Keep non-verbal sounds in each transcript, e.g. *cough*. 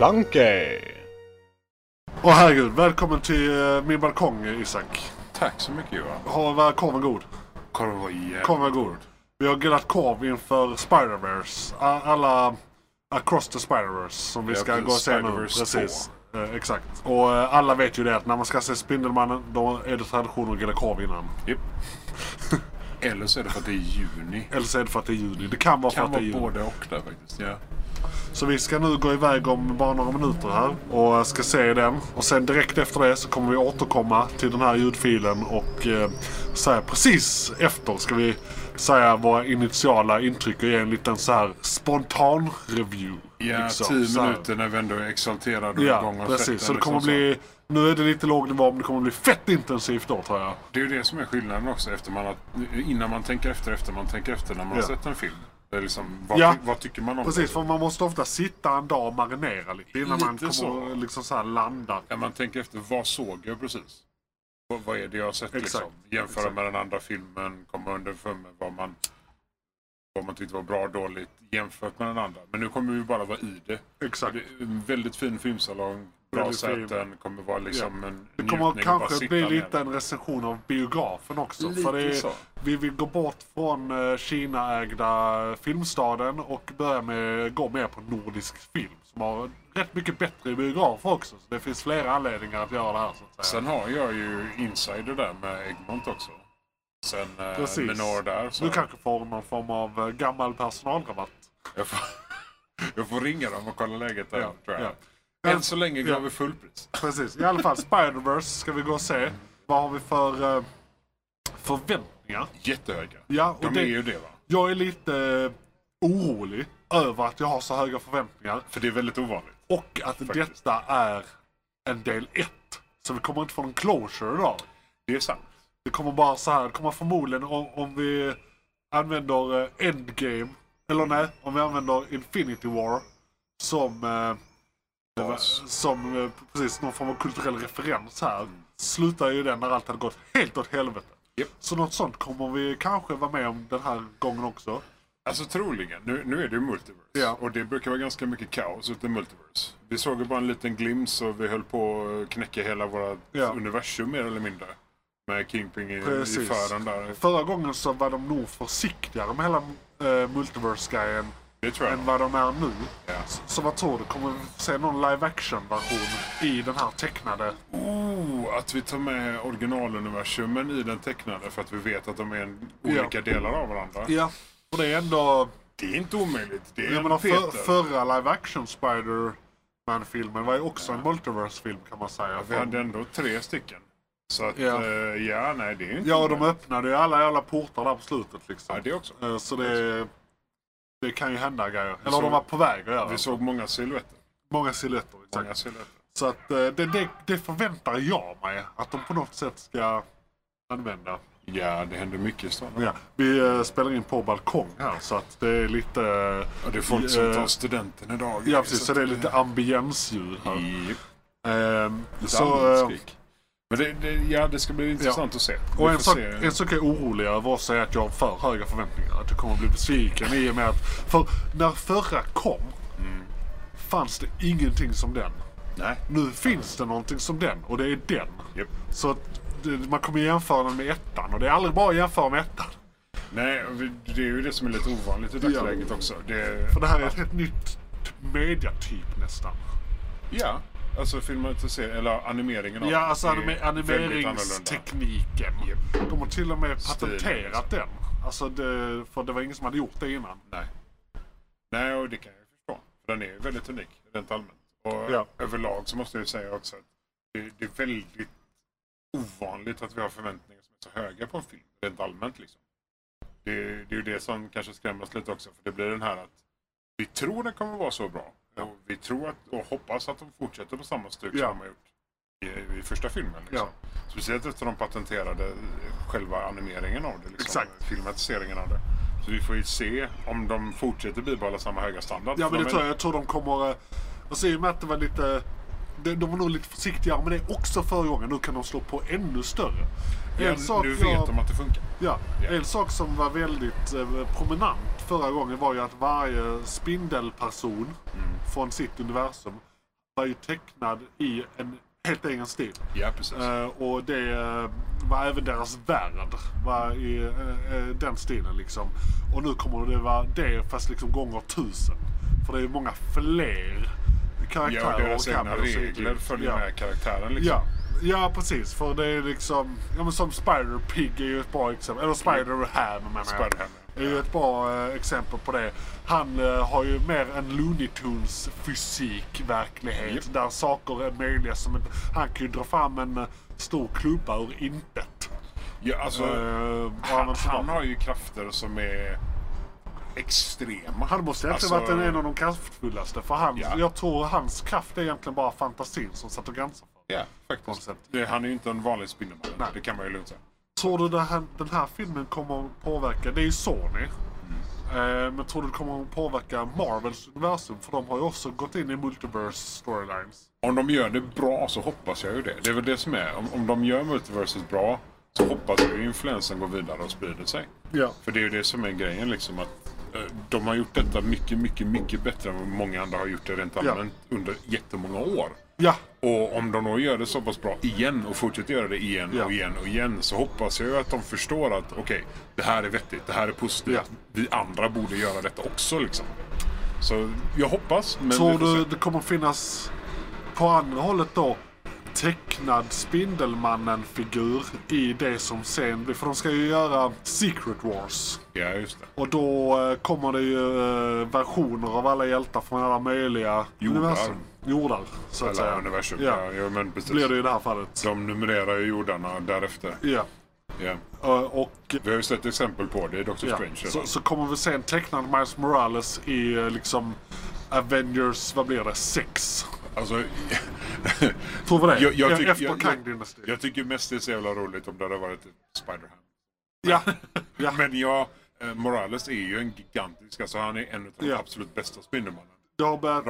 McClunkey! Åh herregud, välkommen till eh, min balkong Isak. Tack så mycket Johan. Var korven god? Korven var jävligt Korven god. Vi har grillat korv inför Spider-Verse. Alla Across the Spider-Verse som vi Ja, ska gå och se nu. Precis. Eh, exakt. Och eh, alla vet ju det att när man ska se Spindelmannen då är det tradition att grilla korv innan. Japp. *laughs* Eller så är det för att det är juni. Eller så är det för att det är juni. Det kan vara för Kan att det är vara juni. både och där faktiskt. Ja. Så vi ska nu gå iväg om bara några minuter här och ska se den. Och sen direkt efter det så kommer vi återkomma till den här ljudfilen och eh, säga precis efter ska vi säga våra initiala intryck och ge en liten så här spontan review. Ja, liksom. tio Så minuter när vi ändå är exalterade och Ja, igång och precis. Så det kommer liksom bli... Nu är det lite låg nivå men det kommer bli fett intensivt då tror jag. Det är ju det som är skillnaden också. Efter man har, innan man tänker efter, efter man tänker efter när man Ja. har sett en film. Det är liksom, vad, Ja. vad tycker man om Precis, det? för man måste ofta sitta en dag och marinera lite innan man Lite kommer så. liksom så här landa. Ja, man tänker efter, vad såg jag precis? Vad, vad är det jag har sett Exakt. liksom? Jämföra Exakt. med den andra filmen, komma underfund med vad man, vad man tyckte var bra dåligt jämfört med den andra. Men nu kommer vi bara vara i det. Exakt. Det är en väldigt fin filmsalong, bra Väldigt fin. säten, kommer vara liksom en Det kommer kanske bli lite en recension av biografen också. Lite för är. Vi vill gå bort från eh, Kina-ägda Filmstaden och börja med gå mer på nordisk film. Som har rätt mycket bättre biografer också. Så det finns flera anledningar att göra det här. Så. Sen har jag ju Insider där med Egmont också. Sen eh, Precis. Menor där. Så Du kanske får någon form av eh, gammal personalrabatt. jag, får, *laughs* jag får ringa dem och kolla läget där Ja, tror jag. ja. Än så länge går Ja. vi fullpris. Precis. I alla fall Spider-Verse ska vi gå och se. Vad har vi för eh, förväntningar? Jättehöga. Ja, och De det, är ju det va? Jag är lite eh, orolig över att jag har så höga förväntningar. För det är väldigt ovanligt. Och att Faktiskt. detta är en del 1. Så vi kommer inte få någon closure idag. Det är sant. Det kommer bara så här, det kommer förmodligen om, om vi använder eh, Endgame, eller nej, om vi använder Infinity War som, eh. Som eh, precis någon form av kulturell referens här. Slutar ju den när allt hade gått helt åt helvete. Japp. Så något sånt kommer vi kanske vara med om den här gången också. Alltså troligen. Nu, nu är det ju multiverse. Ja. Och det brukar vara ganska mycket kaos ute i multiverse. Vi såg ju bara en liten glimt och vi höll på att knäcka hela våra Ja. universum mer eller mindre. Med Kingpin i, i fören där. Förra gången så var de nog försiktigare med hela uh, multiverse-grejen Det tror jag. än vad de är nu. Ja. Så, så vad tror du? Kommer vi se någon live action-version i den här tecknade? Oh, att vi tar med originaluniversumen i den tecknade för att vi vet att de är en, Ja. olika delar av varandra. Ja. Och det är ändå... Det är inte omöjligt. Det är Jag en menar, för, förra live action Spider-Man-filmen var ju också en multiverse-film kan man säga. Vi hade ändå tre stycken. Så att, Ja. ja, ja nej det är inte Ja, och de öppnade ju alla jävla portar där på slutet liksom. Ja, det också. Eh, Så det, det kan ju hända grejer. Eller såg- de var på väg att göra Vi såg många silhuetter. Många silhuetter. Exakt. Många silhuetter. Så att eh, det, det, det förväntar jag mig att de på något sätt ska använda. Ja, det händer mycket i stan. Ja, vi eh, spelar in på balkong här så att det är lite... Och det är folk som Eh, tar studenten idag. Ja precis, så att det är lite ambiensljud här. Japp, Ehm, så. Men det, det, ja, det ska bli intressant att se. Vi och en sak, se. en sak jag är orolig över också är att jag har för höga förväntningar. Att jag kommer att bli besviken i och med att... För när förra kom Mm. fanns det ingenting som den. Nej. Nu finns det någonting som den och det är den. Japp. Så att man kommer jämföra den med ettan och det är aldrig bra att jämföra med ettan. Nej, det är ju det som är lite ovanligt i dagsläget också. Det, För det här är ett helt nytt mediatyp nästan. Ja, alltså filmatisering, eller animeringen av Ja, alltså anime, animeringstekniken. Japp. De har till och med patenterat den. Alltså det, för det var ingen som hade gjort det innan. Nej. Nej, och det kan jag förstå. För den är väldigt unik, rent allmänt. Och Ja. överlag så måste jag säga också att det, det är väldigt ovanligt att vi har förväntningar som är så höga på en film, rent allmänt liksom. Det, det är ju det som kanske skrämmer oss lite också, för det blir den här att vi tror den kommer vara så bra. Och vi tror att, och hoppas att de fortsätter på samma stuk Ja. som de har gjort i, i första filmen. Liksom. Speciellt efter de patenterade själva animeringen av det. Liksom, Exakt. Filmatiseringen av det. Så vi får ju se om de fortsätter bibehålla samma höga standard. Ja men det de tror jag. Jag tror de kommer... eh, Alltså i och med att det var lite... De, var nog lite försiktigare men det är också förra gången. Nu kan de slå på ännu större. Ja, En sak nu jag- vet de att det funkar. Ja, Ja. en sak som var väldigt eh, prominent förra gången var ju att varje spindelperson Mm. från sitt universum var ju tecknad i en helt egen stil. Ja, precis. Eh, och det eh, var även deras värld var i eh, eh, den stilen liksom. Och nu kommer det vara det fast liksom gånger tusen. För det är många fler karaktärer Ja, och deras egna regler följer ja. med karaktären liksom. Ja. Ja, precis. För det är liksom, ja men som Spider-Pig är ju ett bra exempel. Eller Spider-Ham menar jag. Spider-Ham, är ju ett bra eh, exempel på det. Han eh, har ju mer en Looney Tunes fysik verklighet. Japp. Där saker är möjliga som inte... Han kan ju dra fram en eh, stor klubba ur intet. Ja, alltså, Eh, och han, använder han har ju krafter som är extrema. Han måste egentligen Alltså, varit en av de kraftfullaste. För han, Ja. jag tror hans kraft är egentligen bara fantasin som satt och gränsar för. Ja, faktiskt. sätt. Det, han är ju inte en vanlig Spindelmannen. Nej. Det kan man ju lugnt säga. Tror du det här, den här filmen kommer att påverka, det är ju Sony. Eh, men tror du det kommer att påverka Marvels universum? För de har ju också gått in i multiverse storylines. Om de gör det bra så hoppas jag ju det. Det är väl det som är. Om, om de gör multiverset bra så hoppas jag ju influensen går vidare och sprider sig. Ja. För det är ju det som är grejen liksom att eh, de har gjort detta mycket, mycket, mycket bättre än vad många andra har gjort det rent Ja. allmänt under jättemånga år. Ja, Och om de då gör det så pass bra igen och fortsätter göra det igen Ja. och igen och igen så hoppas jag ju att de förstår att okej, det här är vettigt, det här är positivt. Ja. Vi andra borde göra detta också liksom. Så jag hoppas, men tror du det kommer finnas på andra hållet då tecknad Spindelmannen-figur i det som sen blir... För de ska ju göra Secret Wars. Ja, just det. Och då eh, kommer det ju eh, versioner av alla hjältar från alla möjliga Jordar. universum. Jordar, så att Eller säga. universum. Ja, Ja, ja men precis. blir det i det här fallet. De numrerar ju jordarna därefter. Ja. Ja. Eh, och Vi har ju sett exempel på det i Doctor ja, Strange. så, så kommer vi se en tecknad Miles Morales i eh, liksom Avengers, vad blir det, 6? Alltså, *laughs* Tror vi det? Jag- jag Ja, tycker- Efter jag- Kang jag- Dynasty. jag tycker mest det är så jävla roligt om det hade varit ett Spider-Ham. Ja. *laughs* ja. Men ja, eh, Morales är ju en gigantisk, alltså han är en av de absolut bästa Spindelmannen. Det har börjat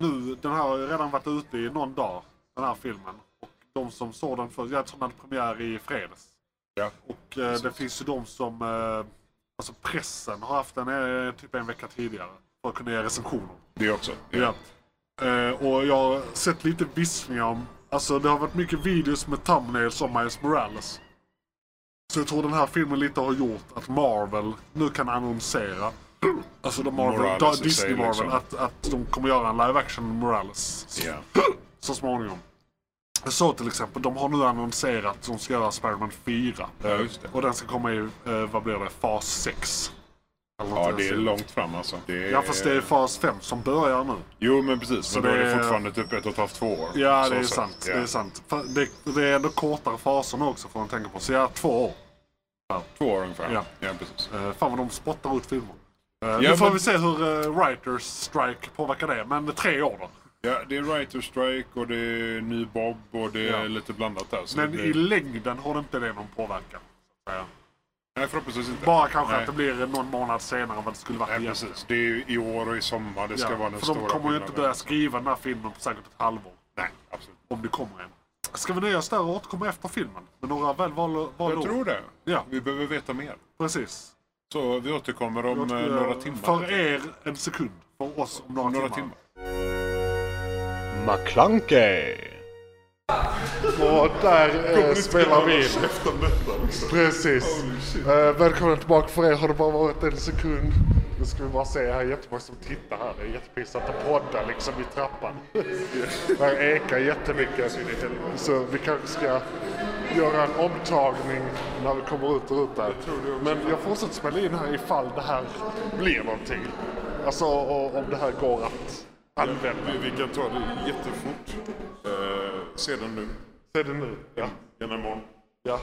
Nu, den här har ju redan varit ute i någon dag, den här filmen. Och de som såg den först, jag tror den hade premiär i fredags. Ja. Och eh, det finns ju de som, eh, alltså pressen har haft den eh, typ en vecka tidigare. För att kunna ge recensioner. Det också. Ja. Eh, och jag har sett lite viskningar om, alltså det har varit mycket videos med thumbnails om Miles Morales. Så jag tror den här filmen lite har gjort att Marvel nu kan annonsera, alltså de Marvel, Disney Marvel, liksom. att, att de kommer göra en live action Morales så, Ja. *clears throat* så småningom. Så till exempel, de har nu annonserat att de ska göra Spider-Man 4. Ja, det. Och den ska komma i, eh, vad blir det, fas 6. Eller något Ja, det är långt fram alltså. Det är... Ja fast det är fas 5 som börjar nu. Jo, men precis. Så men då är det det fortfarande typ ett och ett halvt, två år. Ja, det är sant. Ja. Det är sant. Det, det är ändå kortare faser nu också får man tänka på. Så ja, två år. Två år ungefär. Ja. Ja, precis. Uh, fan vad de spottar ut filmer. Uh, Ja, nu får men- vi se hur uh, Writers Strike påverkar det. Men tre år då. Ja, det är Writer Strike och det är ny Bob och det är Ja. lite blandat där. Men det i blir... längden har det inte det någon påverkan. säga. Nej, förhoppningsvis inte. Bara kanske Nej. att det blir någon månad senare än vad det skulle varit Nej, egentligen. precis. Det är i år och i sommar det ska Ja, vara den för stora de kommer ju inte börja skriva den här filmen på säkert ett halvår. Nej, absolut. Om det kommer en. Ska vi nöja oss där och återkomma efter filmen? Med några väl valda valda Jag tror det. Ja, Vi behöver veta mer. precis. Så vi återkommer om Låt- eh, några timmar. För er en sekund. För oss om några, några timmar. timmar. McClunkey. Och där eh, spelar vi in. Precis. Eh, välkomna tillbaka för er. Har det bara varit en sekund? Nu ska vi bara se här jättemånga som tittar här. Det är jättepinsamt att podda liksom i trappan. Där ekar jättemycket. Så vi kanske ska göra en omtagning när vi kommer ut och ut där. Men jag fortsätter spela in här ifall det här blir någonting. Alltså om det här går att använda. Vi, vi kan ta det jättefort. Uh, sedan nu. Se det nu. Ja. Gärna imorgon. Ja.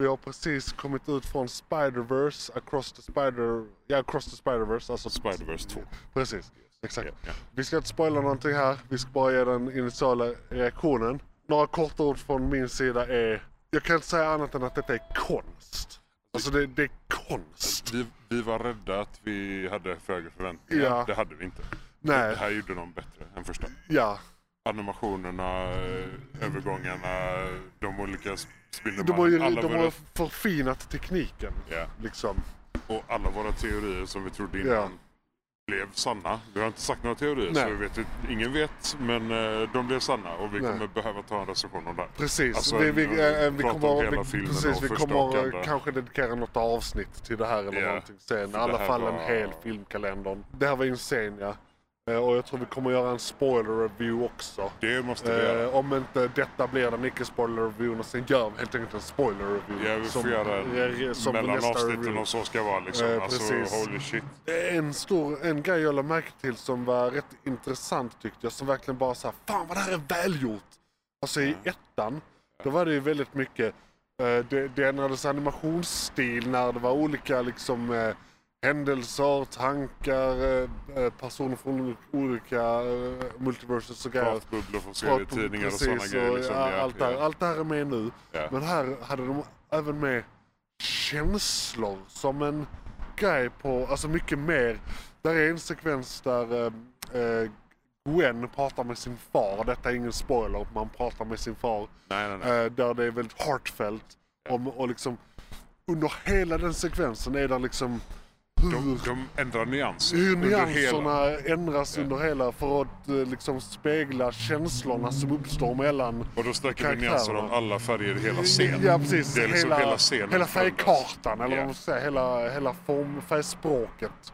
Vi har precis kommit ut från Spider-Verse, Across the Spider... Ja, Across the Spider-Verse. Alltså Spider-Verse 2. Precis, exakt. Ja, ja. Vi ska inte spoila någonting här. Vi ska bara ge den initiala reaktionen. Några korta ord från min sida är... Jag kan inte säga annat än att detta är konst. Alltså det, det är konst. Vi, vi var rädda att vi hade för höga förväntningar. Ja. Det hade vi inte. Nej. Det här gjorde de bättre än första. Ja. Animationerna, eh, övergångarna, de olika De har ju de våra, har förfinat tekniken. ja. Liksom. Och alla våra teorier som vi trodde innan Ja. blev sanna. Vi har inte sagt några teorier Nej. så vi vet, ingen vet men eh, de blev sanna och vi Nej. kommer behöva ta en recension om det. Precis. Alltså, vi, vi, en- eh, vi prata om kommer, vi, precis, vi kommer eh, kanske dedikera något avsnitt till det här eller Ja, någonting sen. I alla fall en hel filmkalender. Det här var Insania. Eh, Och jag tror vi kommer göra en spoiler review också. Det måste vi göra. Eh, om inte detta blir den icke-spoiler reviewen och sen gör vi helt enkelt en spoiler review. Ja, vi får göra eh, en som mellan avsnitten och så ska vara liksom. Eh, alltså holy shit. En stor, en grej jag lade märke till som var rätt intressant tyckte jag, som verkligen bara såhär, fan vad det här är välgjort! Alltså i ettan, då var det ju väldigt mycket, eh, det, det ändrades animationsstil när det var olika liksom eh, händelser, tankar, eh, eh, personer från olika eh, multiverses och grejer. Pratbubblor från serietidningar och sådana grejer. Liksom. ja, allt, ja. allt det här är med nu. Ja. Men här hade de även med känslor som en grej på, alltså mycket mer. Där är en sekvens där eh, Gwen pratar med sin far, detta är ingen spoiler, man pratar med sin far. Nej, nej, nej. Eh, där det är väldigt heartfelt. Om, och liksom under hela den sekvensen är det liksom De, de ändrar nyanser hur nyanserna hela. ändras under hela för att eh, liksom spegla känslorna som uppstår mellan Och då snackar vi nyanser om alla färger i hela scenen. Ja precis, Det är liksom hela, hela scenen hela färgkartan eller Ja. vad man ska säga, hela, hela form, färgspråket.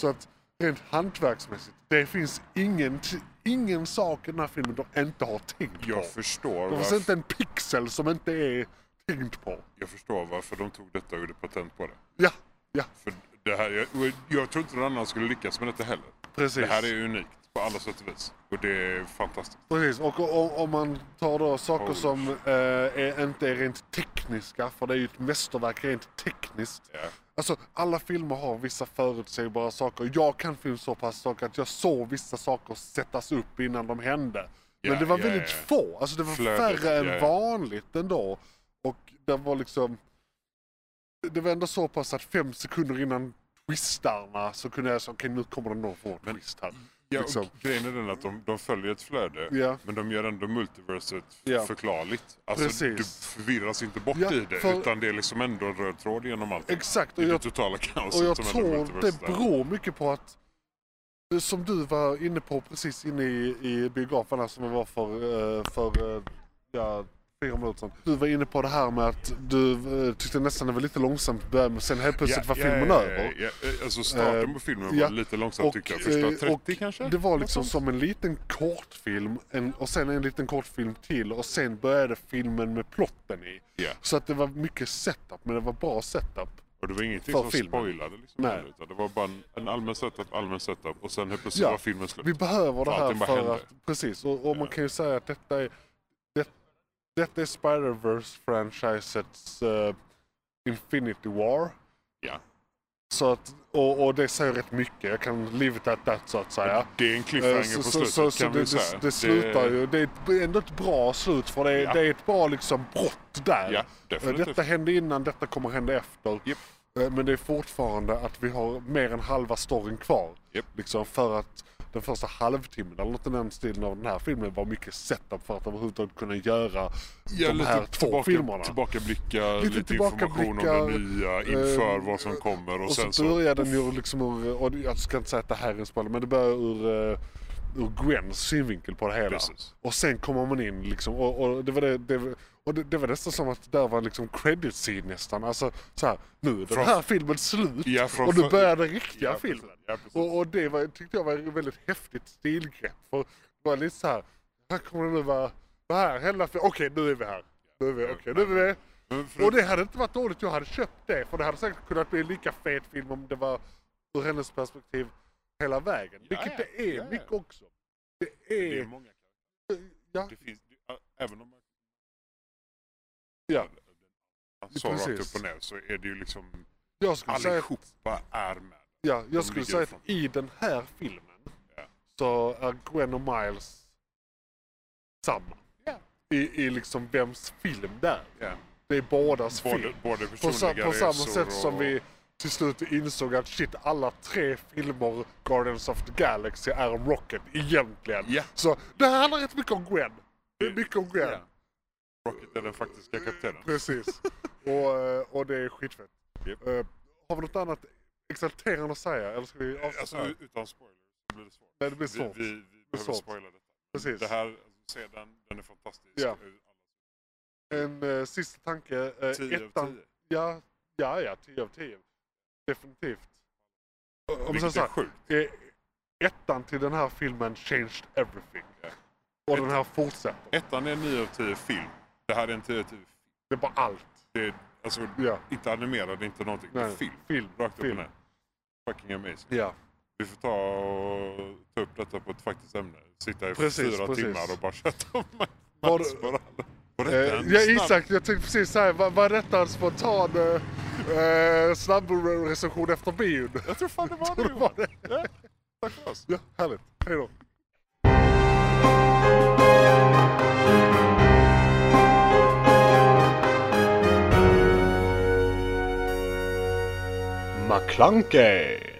Så att rent hantverksmässigt, det finns ingen, ingen sak i den här filmen de inte har tänkt på. Jag förstår, Det finns inte en pixel som inte är tänkt på. jag förstår varför de tog detta och gjorde patent på det. Ja, ja För det här, jag, jag tror inte någon annan skulle lyckas med detta heller. precis. Det här är unikt på alla sätt och vis. Och det är fantastiskt. Precis, och om man tar då saker Holy som eh, är, inte är rent tekniska, för det är ju ett mästerverk rent tekniskt. Ja. Alltså alla filmer har vissa förutsägbara saker. Jag kan film så pass saker att jag såg vissa saker sättas upp innan de hände. Men Ja, det var ja, väldigt få, alltså det var Flödet, färre än vanligt ändå. Och det var liksom... Det var ändå så pass att fem sekunder innan twistarna så kunde jag säga okej nu kommer det någon form av twist här. Ja, Liksom. grejen är den att de, de följer ett flöde. Ja. Men de gör ändå multiverset Ja. förklarligt. Alltså Precis. du förvirras inte bort Ja, i det. för- Utan det är liksom ändå en röd tråd genom allt. Exakt, I och det jag totala kaoset Och jag som tror det beror mycket på att det som du var inne på precis inne i, i biografen som jag var för, eh, för eh, ja. Du var inne på det här med att du eh, tyckte nästan det var lite långsamt men sen helt plötsligt var filmen ja, över. Ja, ja, alltså starten Eh, på filmen ja, var lite långsamt och, tycker jag. Första eh, 30 och kanske? Det var liksom som en liten kortfilm en, och sen en liten kortfilm till och sen började filmen med plotten i. Ja. Så att det var mycket setup men det var bra setup. Och det var ingenting för som filmen. spoilade liksom. Nej. Utan det var bara en, en allmän setup, allmän setup och sen helt plötsligt Ja, var filmen slut. Vi behöver det här för händer. att, precis, och, och man Ja. kan ju säga att detta är, detta är Spider-Verse-franchisets eh, Infinity War. Ja. Så att, och, och det säger rätt mycket, jag kan leave it at that så att säga. Det är en Eh, cliffhanger Så, på så, slutet så, så kan det, vi säga. det, det slutar ju, det är ett, ändå ett bra slut för det är, Ja. det är ett bra liksom brott där. Ja, Eh, definitivt. Detta hände innan, detta kommer hända efter. Japp. Eh, Men det är fortfarande att vi har mer än halva storyn kvar. Japp. Liksom för att den första halvtimmen eller något i den stilen av den här filmen var mycket setup för att överhuvudtaget kunna göra Ja, de här två tillbaka, filmerna. Tillbakablickar, Lite lite, information om det nya inför eh, vad som kommer och, Och sen så så... börjar den ju liksom ur, och jag ska inte säga att det här är en spoiler, men det börjar ur, eh, ur Gwens synvinkel på det hela. Precis. Och sen kommer man in liksom och, och det var det, det och det, det var nästan som att det där var liksom credit scene nästan. Alltså så här, nu är den Från- här filmen slut Ja, från och nu börjar den riktiga Ja, filmen. Ja. Och, och det var, tyckte jag var ett väldigt häftigt stilgrepp. För det var lite så här, här kommer det nu vara, det här hela filmen, okej nu är vi här. Nu är vi, okej nu är vi med. Och det hade inte varit dåligt, jag hade köpt det. För det hade säkert kunnat bli en lika fet film om det var ur hennes perspektiv hela vägen. Vilket det är mycket också. Det det är är... många Ja, det finns, även om man ja. så rakt Precis. upp och ner så är det ju liksom Jag skulle säga att, allihopa är med. ja, jag skulle säga att ifrån. i den här filmen Ja. så är Gwen och Miles samma. Ja. I, I liksom vems film det är. Ja. Det är bådas Både, film. både På, sa, personliga på samma sätt som och- vi till slut insåg att shit, alla tre filmer Guardians of the Galaxy är om Rocket egentligen. Ja. Så det här handlar rätt mycket om Gwen. Det är mycket om Gwen. Ja. Rocket är den faktiska kaptenen. Precis. *laughs* och, eh, och det är skitfett. Japp. Eh, har vi något annat exalterande att säga? Eller ska vi avsluta Alltså här? utan spoilers så blir det svårt. Nej, det blir svårt. Vi, vi, vi behöver svårt. spoila detta. Precis. Det här, alltså, se den, den är fantastisk. Ja. Alla- En eh, sista tanke. Eh, 10 av ettan, 10. Ja, ja, ja, 10 av 10. Definitivt. Om Vilket så är sjukt. eh, ettan till den här filmen changed everything. Ja. Och den här fortsätter. Ettan är 9 av 10 film. Det här är en 10 av 10 film. Det är bara allt. Det är, alltså, Ja, inte animerad, inte någonting. Det är Nej, film. film. Rakt upp och film. ner. Fucking amazing. Ja, Vi får ta och ta upp detta på ett faktiskt ämne. Sitta i Precis, fyra precis. timmar och bara *laughs* köta om Var Morales. Var eh, detta en ja Isak, jag tänkte precis säga, vad är detta en spontan eh, eh, snabbrecension efter bion? Jag tror fan det var *laughs* det Det var det. Ja. Tack för oss. Ja, härligt. Hej då. McClunkey!